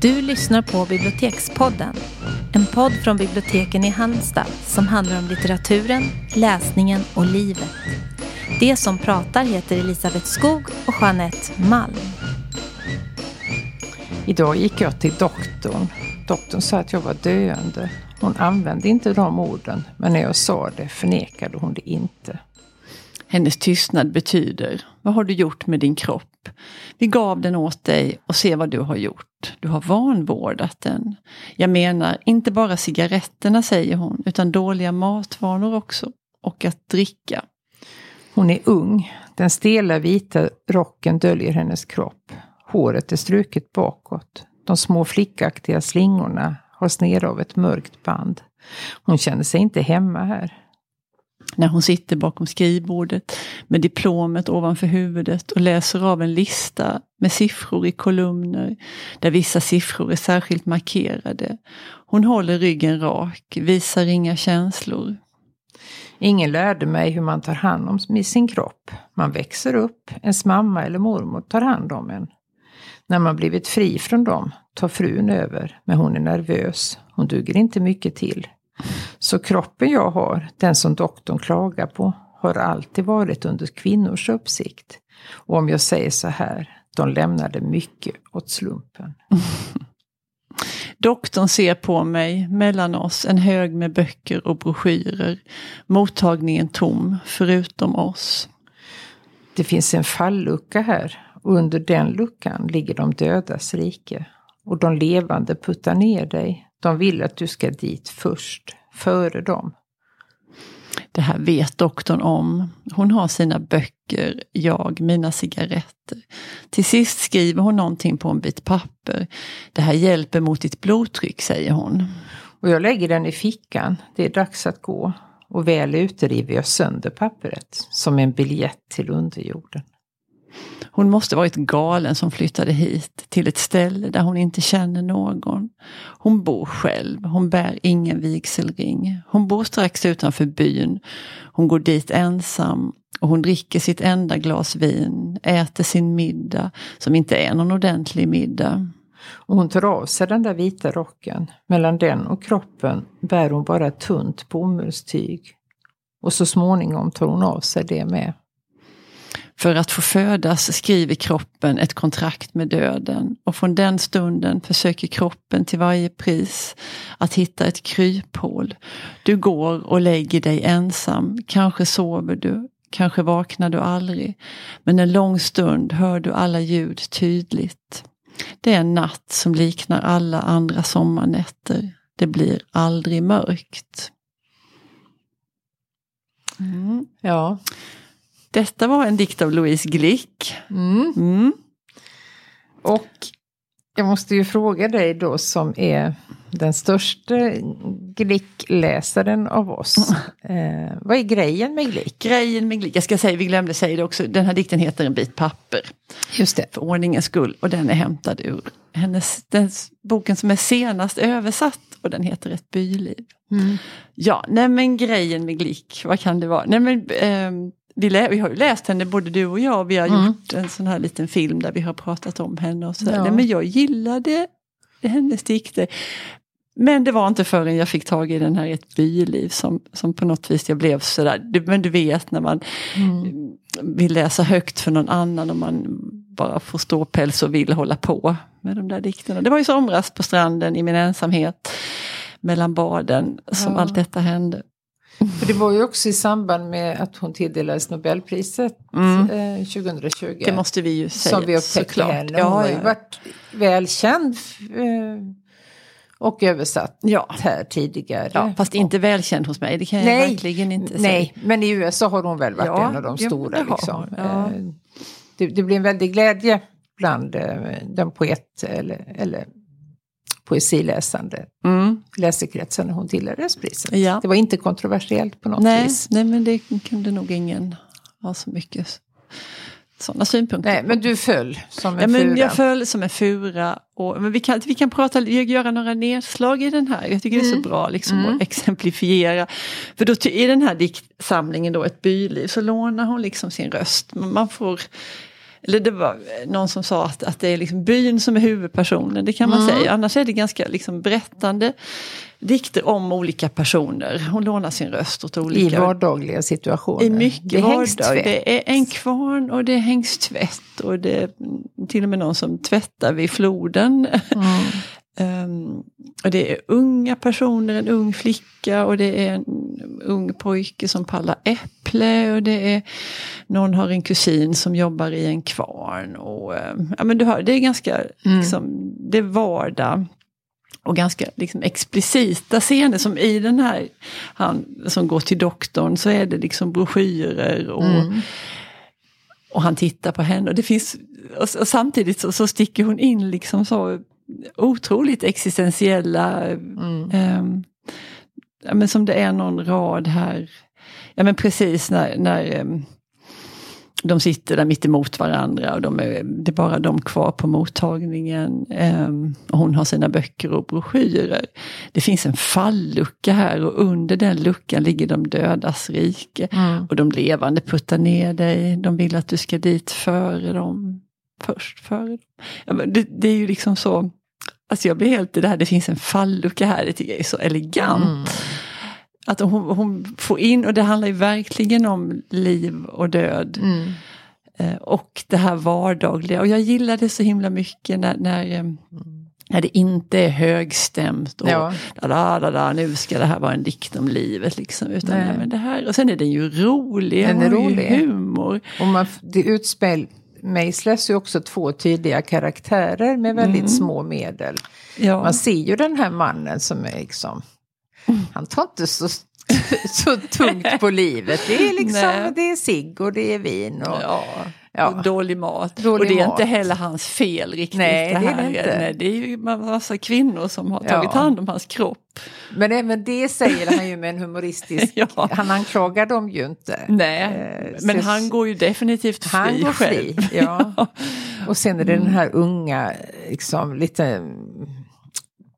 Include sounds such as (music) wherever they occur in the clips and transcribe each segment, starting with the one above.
Du lyssnar på Bibliotekspodden. En podd från biblioteken i Halmstad som handlar om litteraturen, läsningen och livet. Det som pratar heter Elisabeth Skog och Jeanette Malm. Idag gick jag till doktorn. Doktorn sa att jag var döende. Hon använde inte de orden, men när jag sa det förnekade hon det inte. Hennes tystnad betyder, vad har du gjort med din kropp? Vi gav den åt dig och se vad du har gjort. Du har vanvårdat den. Jag menar, inte bara cigaretterna säger hon, utan dåliga matvanor också. Och att dricka. Hon är ung. Den stela vita rocken döljer hennes kropp. Håret är struket bakåt. De små flickaktiga slingorna har sned av ett mörkt band. Hon känner sig inte hemma här. När hon sitter bakom skrivbordet med diplomet ovanför huvudet och läser av en lista med siffror i kolumner där vissa siffror är särskilt markerade. Hon håller ryggen rak, visar inga känslor. Ingen lärde mig hur man tar hand om sin kropp. Man växer upp, ens mamma eller mormor tar hand om en. När man blivit fri från dem tar frun över, men hon är nervös. Hon duger inte mycket till. Så kroppen jag har, den som doktorn klagar på, har alltid varit under kvinnors uppsikt. Och om jag säger så här, de lämnade mycket åt slumpen. (laughs) Doktorn ser på mig, mellan oss en hög med böcker och broschyrer. Mottagningen tom, förutom oss. Det finns en fallucka här och under den luckan ligger de dödas rike. Och de levande puttar ner dig. De vill att du ska dit först, före dem. Det här vet doktorn om. Hon har sina böcker, jag mina cigaretter. Till sist skriver hon någonting på en bit papper. Det här hjälper mot ditt blodtryck, säger hon. Och jag lägger den i fickan. Det är dags att gå. Och väl ute river jag sönder pappret, som en biljett till underjorden. Hon måste varit galen som flyttade hit till ett ställe där hon inte känner någon. Hon bor själv, hon bär ingen vigselring. Hon bor strax utanför byn. Hon går dit ensam och hon dricker sitt enda glas vin, äter sin middag som inte är någon ordentlig middag. Och hon tar av sig den där vita rocken. Mellan den och kroppen bär hon bara ett tunt bomullstyg. Och så småningom tar hon av sig det med. För att få födas skriver kroppen ett kontrakt med döden och från den stunden försöker kroppen till varje pris att hitta ett kryphål. Du går och lägger dig ensam, kanske sover du, kanske vaknar du aldrig. Men en lång stund hör du alla ljud tydligt. Det är en natt som liknar alla andra sommarnätter. Det blir aldrig mörkt. Mm. Ja. Detta var en dikt av Louise Glick. Mm. Mm. Och jag måste ju fråga dig då som är den största Glick-läsaren av oss. Eh, vad är grejen med Glick? Grejen med Glick, jag ska säga, vi glömde säga det också, den här dikten heter En bit papper. Just det. För ordningens skull. Och den är hämtad ur hennes, den boken som är senast översatt och den heter Ett byliv. Mm. Ja, nej men grejen med Glick, vad kan det vara? Nej men eh, vi, lä- vi har ju läst henne, både du och jag. Vi har Mm. gjort en sån här liten film där vi har pratat om henne. Och så. Ja. Men jag gillade hennes dikter. Men det var inte förrän jag fick tag i den här Ett byliv som, som på något vis jag blev sådär. Du, men du vet när man Mm. vill läsa högt för någon annan och man bara får ståpäls och vill hålla på med de där dikterna. Det var i somras på stranden i min ensamhet mellan baden som Ja. allt detta hände. För det var ju också i samband med att hon tilldelades Nobelpriset Mm. eh, 2020. Det måste vi ju säga som vi upptäckte såklart. henne. Hon Ja, har ju ja. varit välkänd eh, och översatt Ja. här tidigare. Ja, fast inte välkänd hos mig, det kan jag Nej, verkligen inte Nej, men i USA har hon väl varit Ja, en av de stora. det liksom. Eh, det, det blir en väldig glädje bland eh, den poet eller, eller poesiläsande. Mm. läsekretsen när hon tilldelades priset. Ja. Det var inte kontroversiellt på något Nej, vis. nej, men det kunde nog ingen ha så mycket sådana synpunkter Nej, men du föll som en Ja, men fura. jag föll som en fura. Och, men vi, kan, vi kan prata, göra några nedslag i den här. Jag tycker det är så bra liksom, Mm. att exemplifiera. För då, i den här diktsamlingen då, Ett byliv, så lånar hon liksom sin röst. Man får eller det var någon som sa att, att det är liksom byn som är huvudpersonen, det kan man Mm. säga. Annars är det ganska liksom berättande dikter om olika personer. Hon lånar sin röst åt I olika... vardagliga situationer. I mycket det vardag. Det är en kvarn och det hängs tvätt och det är till och med någon som tvättar vid floden. Mm. (laughs) Ehm, och det är unga personer, en ung flicka och det är en ung pojke som pallar äpple och det är någon har en kusin som jobbar i en kvarn. Och, ehm, ja, men du hör, det är ganska liksom, det är vardag. Och ganska liksom, explicita scener som i den här, han som går till doktorn så är det liksom broschyrer och, Mm. och han tittar på henne. Och, det finns, och, och samtidigt så, så sticker hon in liksom så otroligt existentiella, Mm. ehm, ja, men som det är någon rad här, ja men precis när, när ehm, de sitter där mitt emot varandra och de är, det är bara de kvar på mottagningen. ehm, och hon har sina böcker och broschyrer. Det finns en fallucka här och under den luckan ligger de dödas rike. Mm. Och de levande puttar ner dig, de vill att du ska dit före dem. Först före dem. Ja, det, det är ju liksom så, alltså jag blir helt i det här, det finns en fallucka här, det tycker jag är så elegant. Mm. Att hon, hon får in, och det handlar ju verkligen om liv och död. Mm. Eh, och det här vardagliga. Och jag gillar det så himla mycket när, när, eh, när det inte är högstämt. Och Ja. da, da, da, nu ska det här vara en dikt om livet. Liksom, utan, Nej. men det här, och sen är den ju rolig, Den är rolig. humor. Och man, det utspel mejslas ju också två tydliga karaktärer med väldigt Mm. små medel. Ja. Man ser ju den här mannen som är liksom, han tar inte så, så tungt på (laughs) livet. Det är liksom, Nej. det är cigg och det är vin. Och, Ja, Ja. och dålig mat. Dålig och det är mat. inte heller hans fel riktigt. Nej, det är här. det inte. Nej, det är ju massa kvinnor som har tagit Ja. hand om hans kropp. Men även det säger han ju med en humoristisk, (laughs) Ja. han anklagar dem ju inte. Nej, Eh, men han går ju definitivt fri Han går själv. fri, (laughs) ja. Och sen är det den här unga, liksom lite mm,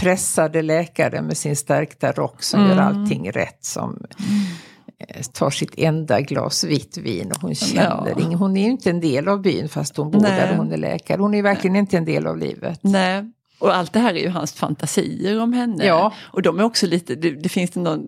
pressade läkaren med sin stärkta rock som gör Mm. allting rätt. Som tar sitt enda glas vitt vin och hon känner Ja. hon är ju inte en del av byn fast hon bor Nej. där och hon är läkare. Hon är verkligen inte en del av livet. Nej, och allt det här är ju hans fantasier om henne. Ja. Och de är också lite, det, det finns någon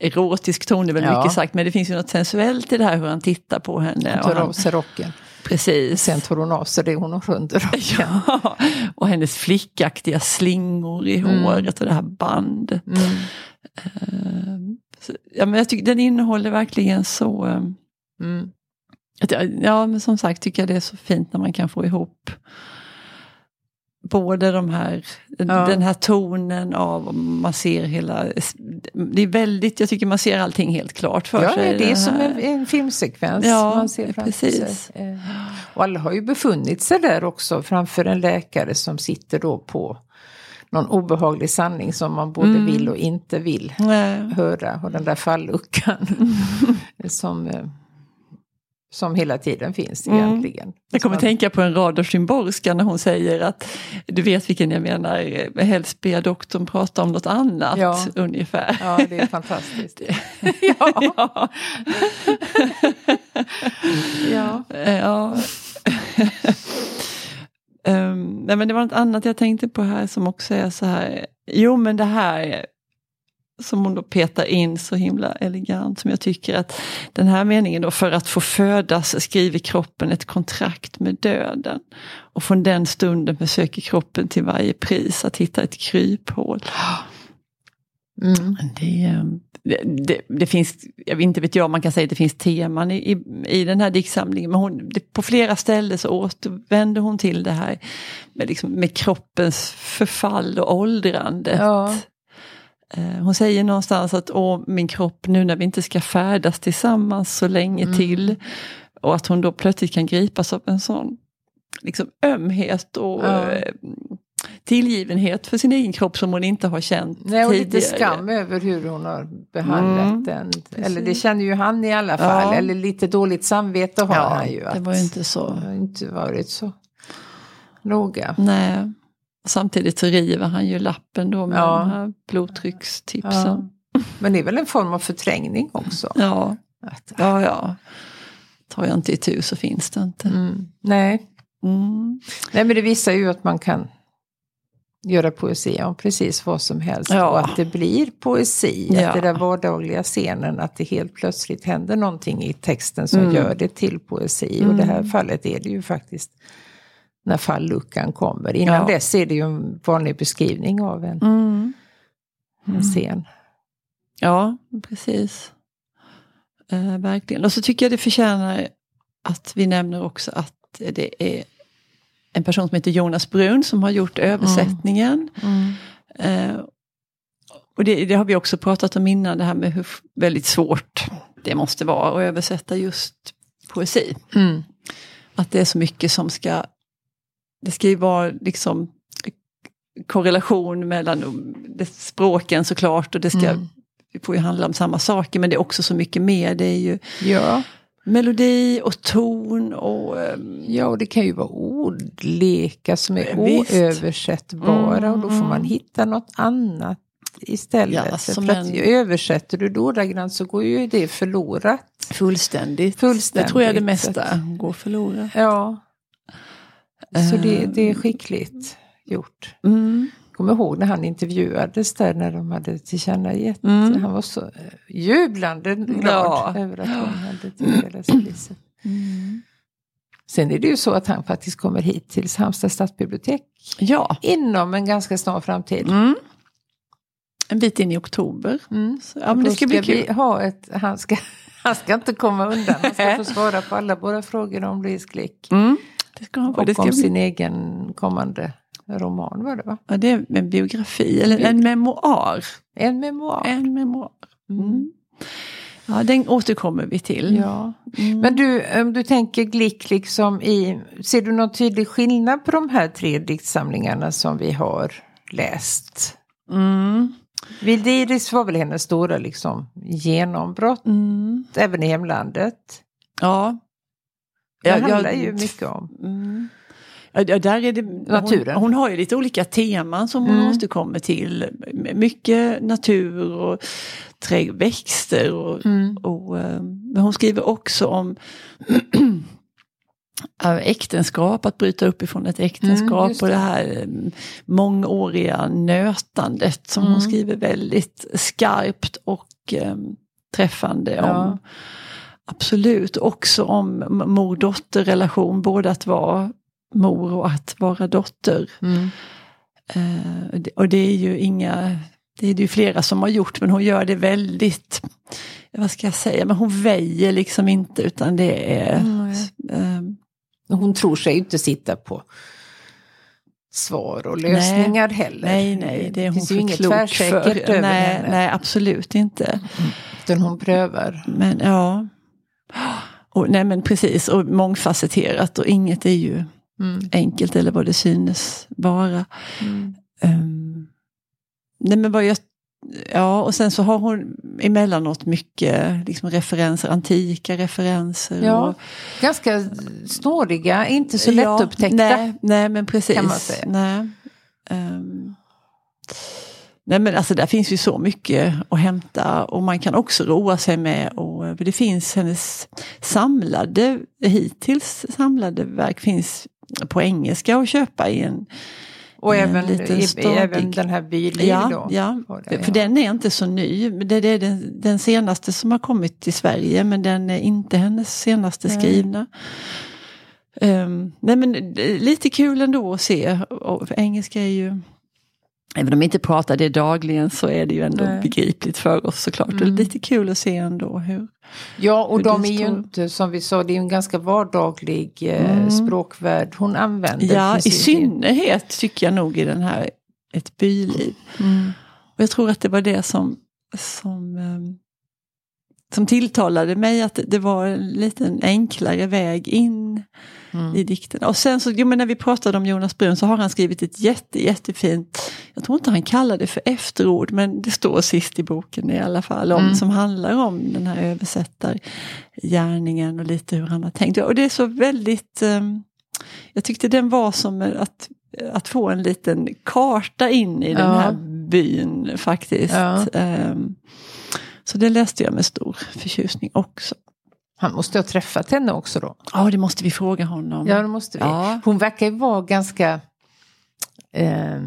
erotisk ton är väl Ja. mycket sagt, men det finns ju något sensuellt i det här hur han tittar på henne. Och tar han- av sig rocken. Precis. Sen tar hon av sig det hon har under rocken. (laughs) Ja, och hennes flickaktiga slingor i Mm. håret och det här bandet. Mm. Ehm, ja, men jag tycker den innehåller verkligen så... ehm, Mm. att jag, ja, men som sagt tycker jag det är så fint när man kan få ihop både de här, Ja. den här tonen av, man ser hela, det är väldigt, jag tycker man ser allting helt klart för Ja, sig. det är som en, en filmsekvens Ja, man ser precis. sig. Eh, Och alla har ju befunnit sig där också framför en läkare som sitter då på någon obehaglig sanning som man både Mm. vill och inte vill Nej. höra. Och den där falluckan (laughs) som, eh, som hela tiden finns Mm. egentligen. Jag kommer Som- tänka på en rad av Szymborska när hon säger att, du vet vilken jag menar, helst ber doktorn prata om något annat Ja. ungefär. Ja, det är fantastiskt. (laughs) (laughs) ja. Ja. ja. Ehm, nej men det var något annat jag tänkte på här som också är så här, jo men det här som hon då petar in så himla elegant som jag tycker att den här meningen då, för att få födas skriver kroppen ett kontrakt med döden. Och från den stunden försöker kroppen till varje pris att hitta ett kryphål. Mm. Det, eh, det, det, det finns, jag vet inte vet jag, man kan säga att det finns teman i, i, i den här diktsamlingen. Men hon, det, på flera ställen så återvänder hon till det här med, liksom, med kroppens förfall och åldrande. Ja. Eh, Hon säger någonstans att Åh, min kropp nu när vi inte ska färdas tillsammans så länge Mm. till. Och att hon då plötsligt kan gripas av en sån liksom, ömhet och Ja. eh, tillgivenhet för sin egen kropp som hon inte har känt Nej, och tidigare. lite skam över hur hon har behandlat Mm, den. precis. Eller det känner ju han i alla fall. Ja. Eller lite dåligt samvete har Ja, han ju. det att var ju inte så. Det har inte varit så noga. Nej. Samtidigt så river han ju lappen då med Ja. de här blodtryckstipsen. Ja. Men det är väl en form av förträngning också. Ja, Att, ja, ja. tar jag inte itu så finns det inte. Mm. Nej. Mm. Nej, men det visar ju att man kan göra poesi om precis vad som helst. Ja. Och att det blir poesi. Ja. Att det där vardagliga scenen, att det helt plötsligt händer någonting i texten som Mm. gör det till poesi. Och i det här fallet är det ju faktiskt när falluckan kommer. Innan Ja. dess är det ju en vanlig beskrivning av en, Mm. en scen. Ja, precis. Eh, verkligen. Och så tycker jag det förtjänar att vi nämner också att det är en person som heter Jonas Brun som har gjort översättningen. Eh, och det, det har vi också pratat om innan, det här med hur väldigt svårt det måste vara att översätta just poesi. Mm. Att det är så mycket som ska, det ska ju vara liksom korrelation mellan språken såklart och det ska, Mm. det får ju handla om samma saker men det är också så mycket mer. Det är ju Ja. Melodi och ton och ehm, ja, och det kan ju vara ordlekar som är Visst. oöversättbara. Och då får man Mm. hitta något annat istället. Ja, som För att en- översätter du det ordagrant så går ju det förlorat. fullständigt. Fullständigt. Det tror jag det mesta går förlorat. Ja. Så det, det är skickligt gjort. Mm. Kommer ihåg när han intervjuades där när de hade tillkännagett. Mm. Han var så eh, jublande glad Ja. över att hon hade tilldelats priset. (clears throat) Mm. Sen är det ju så att han faktiskt kommer hit till Halmstad stadsbibliotek Ja. inom en ganska snar framtid. Mm. En bit in i oktober. Mm. Så, ja, men det Då ska bli vi kul. ha ett, han, ska, (laughs) han ska inte komma undan, han ska få svara på alla våra frågor om Louise Glick. Mm. Det ska han få. Och Det ska om bli sin egen kommande roman var det va? Ja, det är en biografi, eller en memoar. En memoar. En memoar. Mm. Ja, den återkommer vi till. Ja. Mm. Men du, om du tänker Glick liksom i, ser du någon tydlig skillnad på de här tre diktsamlingarna som vi har läst? Mm. Vildiris var väl hennes stora liksom genombrott, Mm. även i hemlandet. Ja. Det Ja, handlar jag- ju mycket om. Mm. Ja, där är det, Naturen. Hon, hon har ju lite olika teman som hon Mm. återkommer till. Mycket natur och växter. Och, Mm. och, eh, men hon skriver också om (clears throat) äktenskap, att bryta upp ifrån ett Mm, äktenskap just och det. det här eh, mångåriga nötandet som Mm. hon skriver väldigt skarpt och eh, träffande Ja. om. Absolut, också om mor-dotter-relation, både att vara mor och att vara dotter. Mm. Eh, och det- det är ju inga, det är det ju flera som har gjort men hon gör det väldigt, vad ska jag säga, men hon väjer liksom inte utan det är eh, Hon tror sig inte sitta på svar och lösningar heller. Nej, nej, det är hon finns för ju inget klok tvärsäkert för. över Nej, henne. nej, absolut inte. Utan hon prövar. Men ja, och, nej men precis, och mångfacetterat och inget är ju Mm. enkelt eller vad det synes vara. Um, nej men vad jag, ja och sen så har hon emellanåt mycket liksom, referenser, antika referenser. Ja, och, ganska snåriga, inte så Ja, lättupptäckta. Nej, nej men precis. Nej. Ehm, nej men alltså där finns ju så mycket att hämta och man kan också roa sig med och det finns hennes samlade, hittills samlade verk finns på engelska att köpa i en Och en även, liten stadig- även den här Byliv Ja, då. ja. Det, för den är inte så ny. Det det är den, den senaste som har kommit till Sverige men den är inte hennes senaste Nej. skrivna. Um, nej men lite kul ändå att se. Och engelska är ju, även om vi inte pratar det dagligen så är det ju ändå Nej. begripligt för oss såklart. Och det är Mm. lite kul att se ändå hur. Ja, och hur de är ju inte, som vi sa, det är ju en ganska vardaglig eh, Mm. språkvärld hon använder. Ja, i synnerhet tycker jag nog i den här Ett byliv. Mm. Och jag tror att det var det som, som, ehm, som tilltalade mig, att det var en liten enklare väg in Mm. i dikten. Och sen så, jo, men när vi pratade om Jonas Brun så har han skrivit ett jätte, jättefint, jag tror inte han kallar det för efterord, men det står sist i boken i alla fall, om, Mm. som handlar om den här översättargärningen och lite hur han har tänkt. Och det är så väldigt, ehm, jag tyckte den var som att, att få en liten karta in i den Ja. här byn faktiskt. Ja. Ehm, så det läste jag med stor förtjusning också. Han måste ha träffat henne också då. Ja, det måste vi fråga honom. Ja, det måste vi. Ja. Hon verkar ju vara ganska... Eh,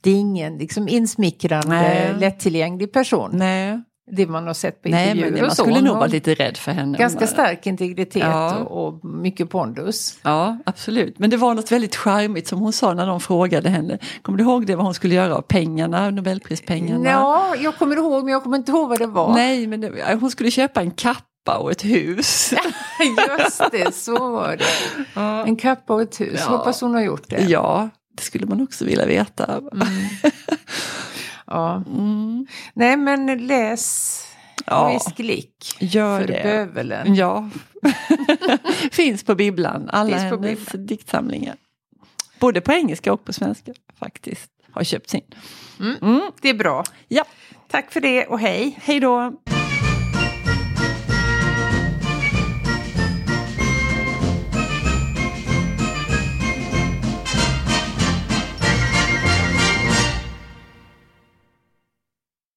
det är ingen liksom insmickrande, Nej. lättillgänglig person. Nej, Det man har sett på Nej intervjuer men man och så. skulle nog vara lite rädd för henne. Ganska stark integritet Ja. och, mycket pondus. Ja, absolut. Men det var något väldigt charmigt som hon sa när de frågade henne. Kommer du ihåg det vad hon skulle göra av pengarna, Nobelprispengarna? Ja, jag kommer ihåg men jag kommer inte ihåg vad det var. Nej, men det, hon skulle köpa en kappa och ett hus. (laughs) Just det, så var det. Ja. En kappa och ett hus. Ja. Hoppas hon har gjort det. ja, det skulle man också vilja veta. (laughs) Ja. Mm. Nej men läs Ja, Louise Glick. gör för det. bövelen. Ja, (laughs) finns på bibblan, alla Finns hennes bibblan. diktsamlingar. Både på engelska och på svenska faktiskt. Har köpt sin. Det är bra. Ja, Tack för det och hej. hej då!